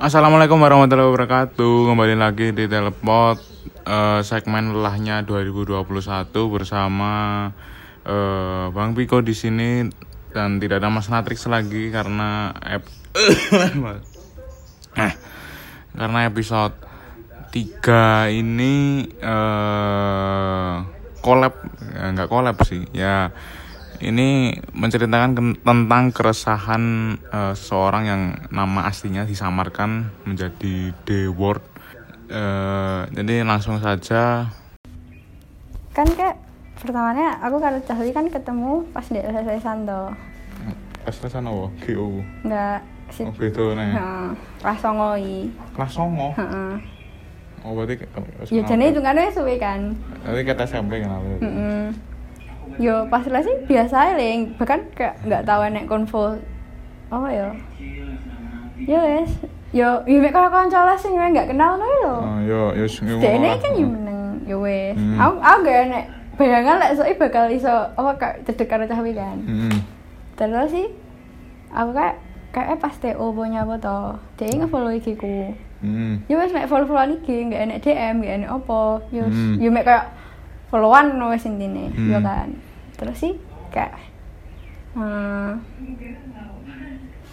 Assalamualaikum warahmatullahi wabarakatuh. Kembali lagi di Teleport eh, segmen lelahnya 2021 bersama eh, Bang Piko di sini. Dan tidak ada Mas Natrix lagi karena ep eh, karena episode 3 ini eh collab. Eh, nggak collab sih ya ini menceritakan tentang keresahan eh, seorang yang nama aslinya disamarkan menjadi The Word. Eh, jadi langsung saja. kan kayak pertamanya aku karo Cahli kan ketemu pas di selesai Santo Pas sana wo, GO. nggak si Oh, beda nih. Heeh, kelas songoi Kelas songo. Heeh. Oh, berarti ya jadi itu kan suwe kan Nanti kata SMP kenapa? Heeh. Yo pas lah sih biasa aja bahkan kayak nggak tahu nek konvo apa ya yo wes yo yo mek kau kanca lah sing nggak kenal nih lo Oh, yo yo yo. Ini kan yo meneng yo wes. Hmm. Aku aku gak enek bayangan lek soalnya bakal iso apa kak cedek karo cahwi kan. Hmm. Terus sih aku kayak kayak pas TO punya apa toh. Dia nge-follow IG ku. Hmm. Ya wes mek follow-followan IG gak enek DM, gak enek apa. Yo yo mek kayak followan no wes intine, yo kan. Terus sih kayak hmm,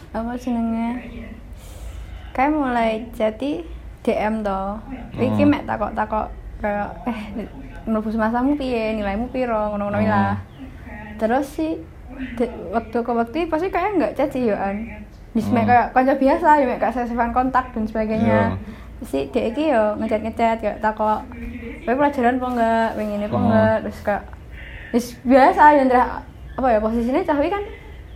apa senengnya kayak mulai jadi DM toh. Iki Oh. mek takok-takok kayak eh mlebu semasamu piye? Nilaimu piro? Ngono-ngono Oh. lah. Terus sih de- waktu ke waktu pasti kayak nggak caci di Oh. mek kayak kanca biasa ya mek kayak sesevan kontak dan sebagainya. Iya. si dia iki yo ngechat ngechat kayak takok kowe pelajaran apa enggak pengen apa enggak terus kayak Biasa ya Ndra apa ya posisinya Cahwi kan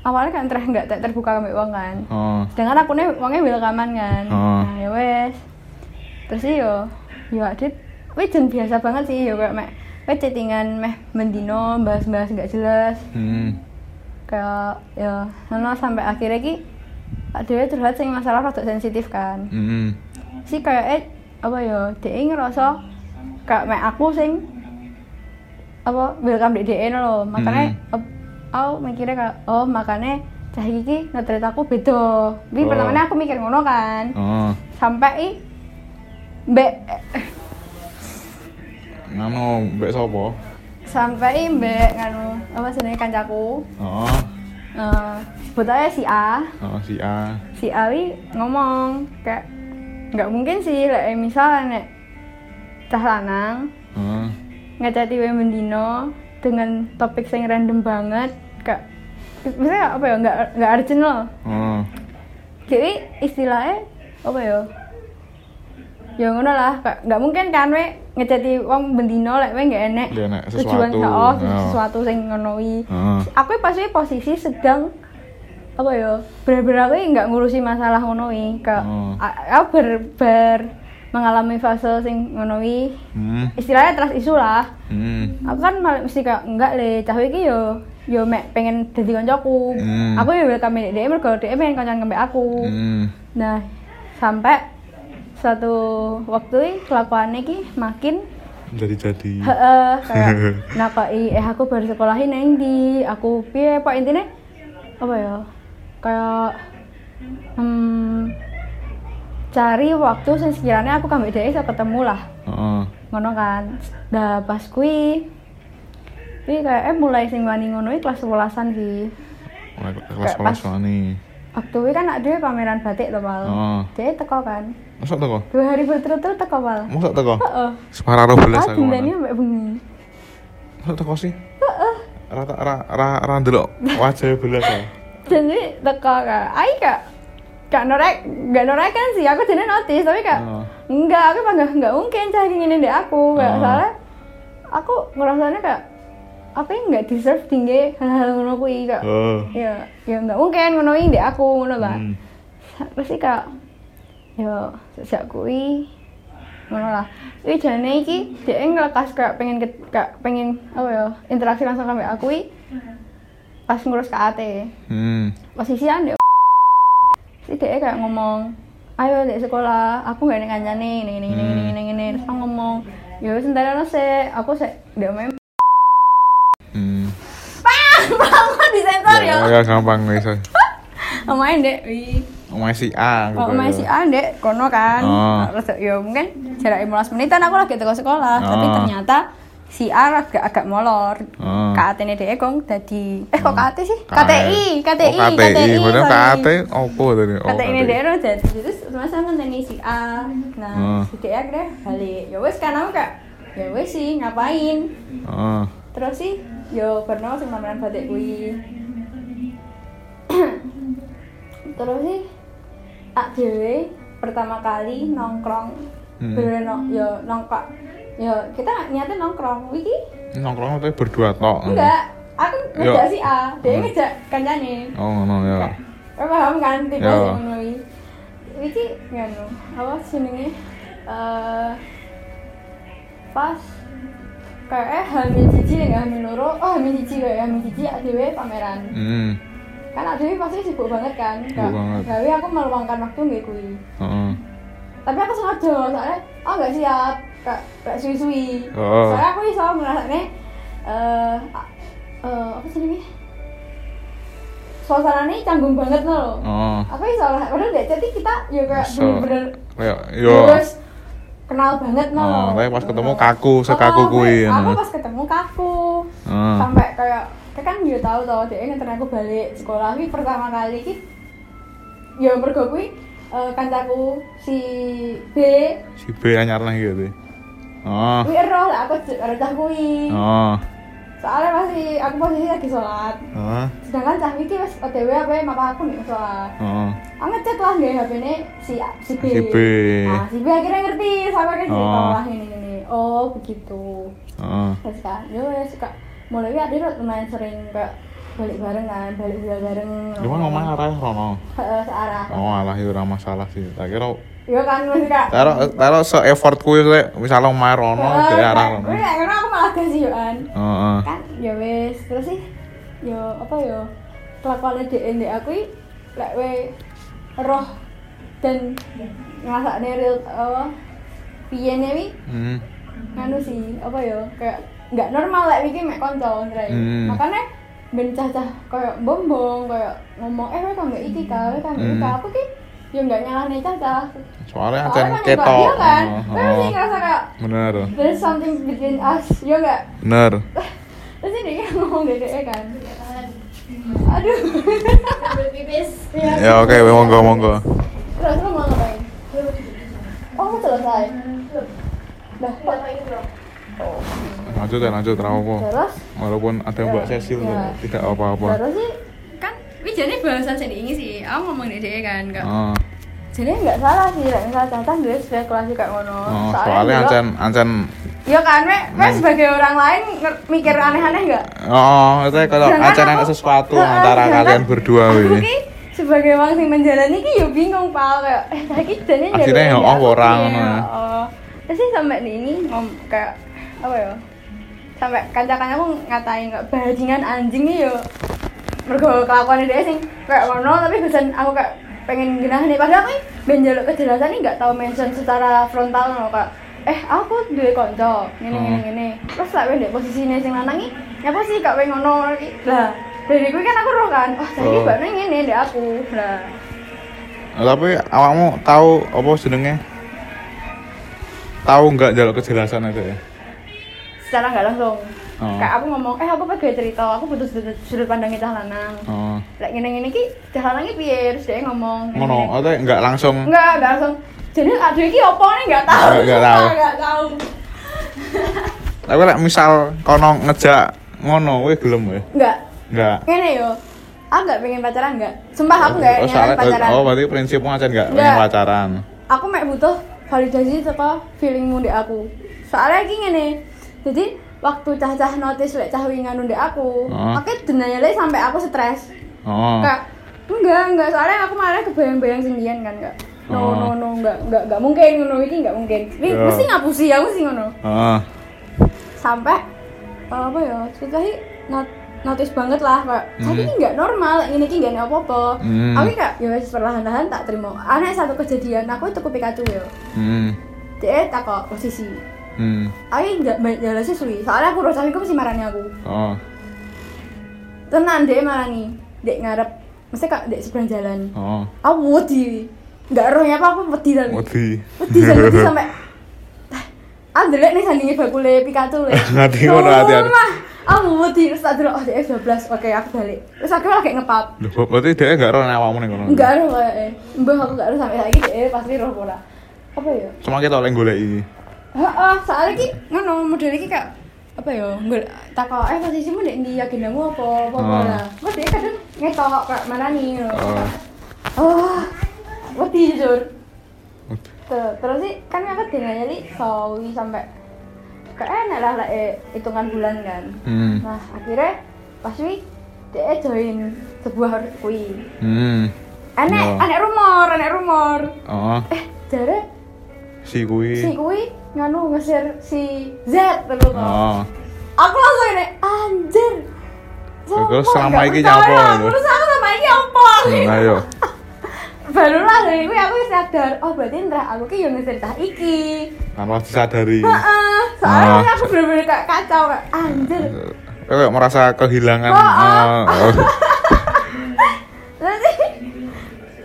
awalnya kan terah nggak ter- terbuka sama uang kan Oh. sedangkan aku nih uangnya welcome kan Oh. nah ya wes terus sih yo yo adit wes jen biasa banget sih yo kayak mek wes chattingan meh mendino bahas-bahas nggak jelas Hmm. kayak ya nono sampai akhirnya ki dia curhat sing masalah rada sensitif kan Hmm. si kayak eh apa ya dia ngerasa kayak mek aku sing apa welcome di DE lo makanya Hmm. aku mikirnya kayak oh makanya cah iki ngetrit aku beda tapi Oh. pertamanya aku mikir ngono kan Oh. sampai i mbak Ngano mbek sapa? sampai i mbak nganu apa sih kancaku Oh. eh sebut aja si A Oh, si A. si Ali ngomong kayak nggak mungkin sih like, misalnya nek cah lanang Oh. Ngecati wae mendino dengan topik yang random banget kayak misalnya apa ya nggak nggak urgent loh Oh. jadi istilahnya apa ya ya ngono lah kayak nggak mungkin kan we ngecati wong bendino lek we nggak enek enek tujuan sesuatu. oh, Oh. sesuatu sing ngono wi Oh. aku pasti posisi sedang apa ya bener-bener aku nggak ngurusi masalah ngono wi kayak Oh. a- aku ber, ber mengalami fase sing ngono wi Hmm. istilahnya trust isu lah Hmm. aku kan malah mesti kayak enggak le cah iki yo yo mek pengen dadi koncoku Hmm. aku yo welcome dia mergo dia pengen koncoan kembali aku Hmm. nah sampai suatu waktu kelakuannya ki makin Jadi jadi. heeh kayak nakai eh aku baru sekolahin neng di aku piye pak intinya apa ya kayak hmm, cari waktu sing sekiranya aku kambek dia iso ketemu lah Oh. ngono kan dah pas kui tapi kayak eh mulai sing wani ngono kelas 11-an sih Mulai kelas Kayak kelas pas- wani. waktu kui kan ada pameran batik tuh pal Oh. dia teko kan Masa teko? dua hari berturut-turut teko pal Masa teko? heeh Separaro belas ah aku. mana. mbak bengi Masa teko sih? Rata ra ra ra ndelok wajah belas jadi teko kak ai kak gak norek gak norek kan sih aku jadi notice tapi kak Oh. enggak aku mah nggak nggak mungkin cah gini deh aku kayak Oh. soalnya aku ngerasanya kayak apa yang nggak deserve tinggi hal-hal ngono kuwi kak Oh. ya ya nggak mungkin ngono ndek aku ngono lah Hmm. terus sih kak yo sejak kuwi ngono lah iki jane iki dia ngelekas kayak pengen ke- kayak pengen apa ya interaksi langsung sama aku pas ngurus KAT Hmm. posisian deh si dia kayak ngomong ayo dek sekolah aku gak ada kancane ini ini ini ini ini ini terus aku ngomong ya wis entar ana sih aku sih dia main Hmm. bangun di sensor ya Ya, ya gampang bisa. main dek wi omahe si A gitu ya. si A ndek kono kan. Oh. Terus ya mungkin jarak 15 menitan aku lagi teko sekolah, tapi Oh. ternyata si A agak agak molor. Oh. KAT ini dhek kong dadi eh kok KAT sih? KTI, KTI, oh, KTI bener sorry. KAT opo tadi oh, Kata ini KTI. daerah jadi terus masa ngenteni si A. Nah, Oh. si dia akhirnya balik. Ya wes kan aku kayak ya wes sih ngapain. oh Terus sih yo pernah sing mameran batik kuwi. Terus sih tak dhewe pertama kali nongkrong Hmm. bener no, yo nongkrong yo kita niatnya nongkrong. Wiki? Nongkrong tapi berdua tok. Enggak. Aku ngejak si A. Dia Hmm. ngejak kancane. Oh ngono ya Kau paham kan? Tipe sing ngono iki. Iki ngono. Apa jenenge? Eh pas kayak eh hamil cici nih hamil loro. Oh hamil cici kayak hamil cici adewe pameran. Hmm. Kan adewe pasti sibuk banget kan? Sibuk banget. gawe aku meluangkan waktu nggak kui Heeh. tapi aku sengaja soalnya oh nggak siap kak kayak suwi-suwi Oh. soalnya aku bisa ngerasanya eh eh apa sih ini suasana ini canggung banget loh. Oh. Aku bisa lah padahal dek jadi kita ya kayak So, bener-bener kayak yo. terus kenal banget no. Oh, tapi pas ketemu kaku, sekaku Oh, kuwi, aku ngono. pas ketemu kaku. Heeh. sampai kayak dia kan dia tahu tau dia nganter aku balik sekolah. Ini pertama kali ki ya mergo kuwi eh, kancaku si B. Si B anyar lagi gitu oh kuwi eroh lah aku karo cah kuwi oh soalnya masih aku posisi lagi sholat oh sedangkan cah iki wis OTW apa ya mama aku nih sholat oh aku ngecek lah nggak HP ini si si B. Si B. Nah, si B akhirnya ngerti sampai kan cerita Oh. lah ini ini. Oh begitu. oh Terus kan, yo ya suka mulai ada lumayan sering kayak balik bareng kan, balik juga bareng. cuma ngomong arah Rono searah. oh alah itu ora masalah sih tak kira Yo kan masih kak. taruh taruh se effort kuwi misalnya main Rono dari arah Gue karena aku malah kasih yo kan. Kan ya wes terus sih yo apa yo kelakuan DN di aku lek we roh dan ngerasa real apa piye wi hmm nganu sih apa ya kayak nggak normal lah iki mek kanca Ndray. Hmm. makanya ben cah-cah kayak bombong kayak ngomong eh kowe kambek iki ka kowe kambek iki Hmm. aku ki yo nggak cah-cah soalnya acan Soalnya kan ketok. nyoba dia kan. Oh, kowe sih ngerasa kayak bener. there's something between us yo nggak? Bener. Terus ini kan ngomong dede kan. Aduh. Pipis Iya. ya oke monggo monggo. Terus lu mau ngapain? Oh selesai? Dah oh. lanjut ya lanjut terus? Walaupun ada Mbak Cecil Ya. tidak apa-apa. Terus sih kan wijane bahasan sing ini sih. Aku ngomong di dia kan enggak. oh Jadi enggak salah sih, lek misal cacat duwe spekulasi kayak ngono. oh soalnya dulu- acan acan Iya kan, we Neng. sebagai orang lain mikir aneh-aneh enggak? Oh, itu kalau Sedangkan acan ada sesuatu Heeh, antara sedangkan kalian berdua ki sebagai orang sing menjalani ki yo bingung pal kayak eh saiki jane Akhirnya ya, oh, orang. Oh. Terus sih sampai di ini ngom kayak apa ya? Sampai kancakannya aku ngatain kayak bajingan anjing nih yo. Mergo kelakuan dia sing kayak ngono tapi besan aku kayak pengen genah nih padahal aku ben njaluk kejelasan nih nggak tahu mention secara frontal no kayak eh aku duwe konco ngene ngene Hmm. ngene terus lek ndek posisine sing lanang iki nyapa sih gak pengen ngono iki lah dari gue kan aku roh kan oh saiki Oh. mbaknya ngene ndek aku lah Tapi awakmu tahu apa jenenge? Tahu nggak jalur kejelasan itu ya? secara nggak langsung Oh. kayak aku ngomong eh aku pengen cerita aku butuh sudut, sudut pandang cah lanang. Oh. lek ngene ngene iki cah lanang iki piye? Terus dia ngomong Ngono, atau nggak langsung. Enggak enggak langsung. Jadi aduh iki opo nih? Nggak tahu. Nggak- nggak tahu. nggak tahu. Tapi lek misal kono ngejak ngono kowe gelem ya? nggak. Enggak. ngene yo. Aku nggak pengen pacaran nggak. Sumpah aku nggak Oh, pengen pacaran. oh berarti prinsipmu aja nggak pengen pacaran. aku mek butuh validasi teko feelingmu di aku. Soalnya iki ngene. Jadi waktu cah-cah notice lek cah wingan ndek aku Oh. aku denialnya sampai aku stres Oh. Kak, enggak, enggak, soalnya aku malah kebayang-bayang sendirian kan, Kak. No, Oh. no, no, enggak, enggak, enggak mungkin ngono iki enggak mungkin. Ini Ya. mesti ngapusi aku sih ngono. Oh. Sampai eh, apa ya? Setelah not, notice banget lah, Kak. Tapi Hmm. ini enggak normal, ini iki enggak apa-apa. Hmm. Aku kak, ya wis perlahan-lahan tak terima. Aneh satu kejadian, aku itu Pikachu ya. Hmm. Dia tak kok posisi. Hmm. Aku enggak banyak jalan sih suwi. Soalnya aku rasa aku mesti marani aku. Oh. Tenan dia marani, dek ngarep mesti kak di seberang jalan Oh. aku wedi nggak roh apa aku wedi tadi Wedi. wedi sampai wedi sampai ah delek nih sandingi bakule Pikachu le Hati ngono. Sumpah, aku wedi terus tak delok oh dia 12 oke aku balik terus aku lagi ngepap berarti dia enggak ro nek awakmu ning kono. enggak roh kayak eh mbah aku enggak roh sampai lagi dia pasti roh pola apa ya Cuma kita oleh goleki. Heeh, soalnya ki ngono model iki kak apa ya nggak takok eh posisimu ndek ndi agendamu apa apa apa Oh. lah kok dia kadang ngetok kak mana nih. Oh. oh Wedi. Tuh, terus sih kan aku dengan nyali sawi sampai kayak enak lah lah eh, hitungan bulan kan Hmm. nah akhirnya pas wi dia join sebuah kui Hmm. aneh Oh. aneh rumor aneh rumor Oh, eh jare si kuwi. si kui nganu ngesir si Z terus Oh. aku langsung ini anjir Terus nggak iki itu? terus aku sama ini apa Hmm, ayo. barulah dari itu aku sadar oh berarti entah aku ki yang tah iki Tanpa disadari. Heeh, soalnya Ah. aku bener-bener kayak kacau kayak anjir kayak merasa kehilangan. Oh, oh. eh, oh. nanti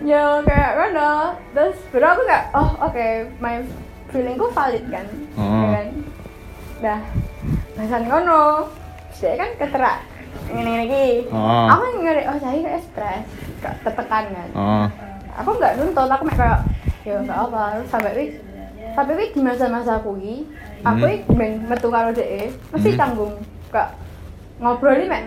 ya kayak mana terus baru aku kayak oh oke my feelingku valid kan ya kan dah bahasan ngono saya kan keterak ini lagi Oh. aku ngeri oh saya kayak stres kayak tertekan kan Oh. aku nggak nuntut aku kayak ya nggak apa terus sampai wi sampai wi di masa-masa aku ini aku Hmm. metu karo DE mesti Hmm. tanggung kak ngobrol ini mek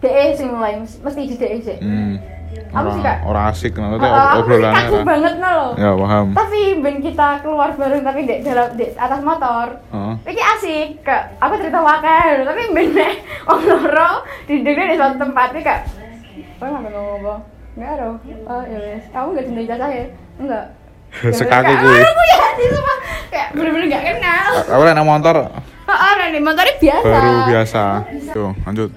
DE sing mulai mesti di DE sih Hmm. Aku sih, Kak. Ora asik nah, Heeh, aku mesti obrolannya. kaku kan. banget no loh Ya, paham. tapi ben kita keluar bareng tapi di dalam di atas motor Oh. Iki asik, kak. Aku cerita wakil, tapi ben wong loro didengnya di suatu tempat iki kak. Kau nggak ngomong apa? Enggak ada. Oh ya wes. Kamu nggak cinta jasa ya? Enggak. Kak. kuwi. Oh, aku ya di semua kayak bener-bener nggak kenal. Aku nang motor Oh, oh Rani, motornya biasa. baru biasa. Tuh, lanjut.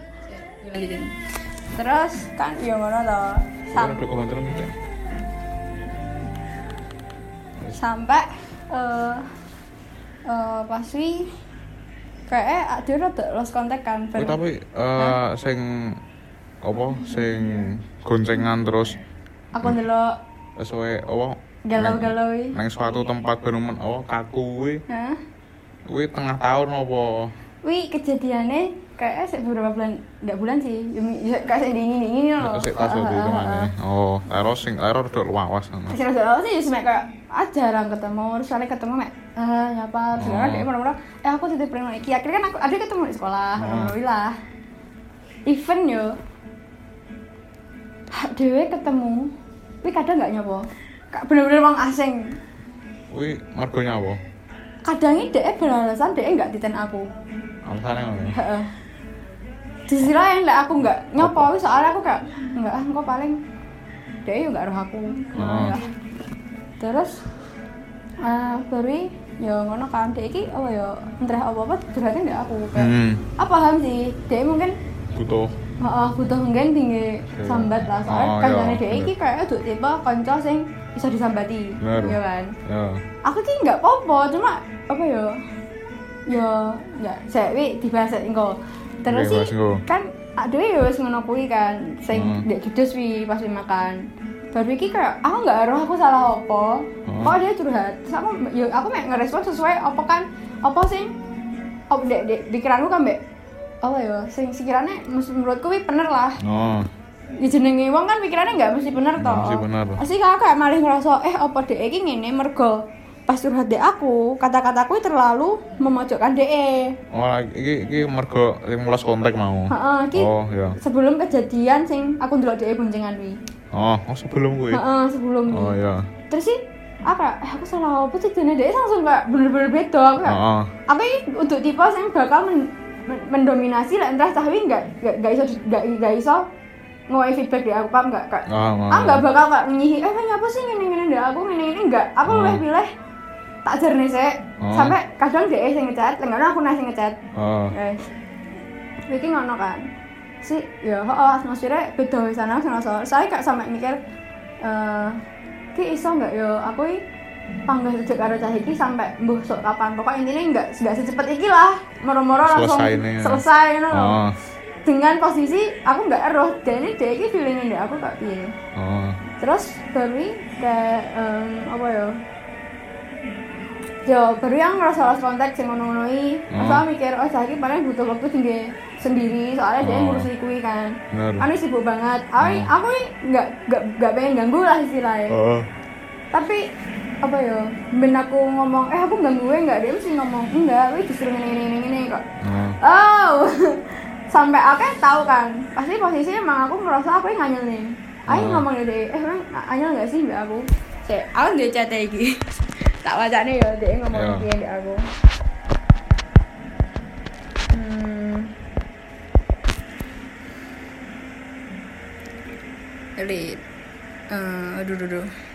Terus kan ya ngono loh. Sam- sampai eh eh pas wi kayak dia rada lost contact kan. Eh, tapi eh sing apa sing goncengan terus aku ndelok sesuai apa galau-galau i. nang suatu tempat men apa kaku kuwi Hah? kuwi tengah tahun apa Wi kejadiannya kayak sih beberapa bulan, enggak bulan sih, ya, ya, kayak sih dingin dingin loh. sik tas di ke mana oh error sing error udah lawas ngono. Kasih rasa sih, cuma kayak ah jarang ketemu, terus kali ketemu mek, ah nyapa, terus kan dia mana eh aku titip pernah iki, akhirnya kan aku ada ketemu di sekolah, alhamdulillah. Event yo, dewe ketemu, wi kadang nggak nyopo, Kak, bener-bener orang asing. kuwi margonya apa Kadang ini dia beralasan dia nggak titen aku. alasannya Heeh. Di sisi lain lah aku nggak nyopo soalnya aku kayak nggak ah kok paling dia juga nggak roh aku. Oh. Ya. Terus ah baru ya ngono kan. Dia iki oh ya entah apa apa curhatnya nggak aku. Kayak hmm. Apa paham sih. Dia mungkin butuh. Heeh, butuh mungkin tinggi sambat lah. Soalnya Oh, kancane iya, dia iki kayak tuh tipe kanca sing bisa disambati ya kan? Ya aku ki nggak apa-apa cuma apa ya ya ya saya wi dibahas engko terus sih kan ada ya wis ngono kuwi kan sing Hmm. ndek judes wi pas makan. Baru iki kayak aku nggak roh aku salah apa? Hmm. kok dia curhat? Terus aku ya aku mek ngerespon sesuai apa kan apa sih oh dek dek pikiranku kan mbak apa ya sing mesti menurutku wi bener lah. Oh. Di jenenge wong kan pikirannya nggak mesti bener toh. mesti bener. kakak malah ngerasa eh apa dek iki ngene mergo pas curhat dek aku kata-kataku terlalu memojokkan dek oh iki iki mergo sing lost kontak mau. Heeh, iki oh ya sebelum kejadian sing aku ndelok dek boncengan wi oh oh sebelum kuwi? Heeh, sebelum oh ya terus sih apa? Eh aku salah apa sih dene dek langsung kayak bener-bener beda aku oh aku ini untuk tipe yang bakal men- men- mendominasi lah entah tapi nggak nggak iso nggak nggak iso ngomongin feedback di aku paham nggak? Kak oh ah nggak bakal kak nyihi eh apa sih gini gini deh aku? Gini gini nggak? Aku Hmm. lebih pilih tak jernih sih Hmm. sampai kadang dia sing ngechat lengan aku nasi ngechat oh. Iki ngono kan. Si ya oh, atmosfernya beda di sana sana saya kayak sampai mikir eh ki iso nggak yo aku i panggah sejak karo cah iki sampai mbuh sok kapan. Pokok intinya nggak nggak secepat iki lah. Moro-moro langsung Selesai loh oh. Dengan posisi aku nggak eroh dan ini dia ini feelingnya deh aku gak piye? Oh. Terus baru kayak em, apa ya yo baru yang ngerasa lost contact sing ngono-ngono iki Oh. Masa mikir oh saya paling butuh waktu tinggi sendiri soalnya dia Oh. ngurusi kuwi kan Anu sibuk banget. Aku Oh. aku ini nggak nggak nggak pengen ganggu lah istilahnya. oh Tapi apa ya? Ben aku ngomong, eh aku ganggu gue nggak dia mesti ngomong enggak, gue justru ini ini ini ini kok. oh Oh, sampai aku tahu kan. Pasti posisinya emang aku merasa aku yang nganyel nih. Ayo Oh. ngomong deh, eh emang anyel nggak sih mbak aku? Cek, aku dia chat lagi. tak wajah nih ya, dia ngomong dia di aku. Hmm. Elit. Eh, aduh, aduh, aduh.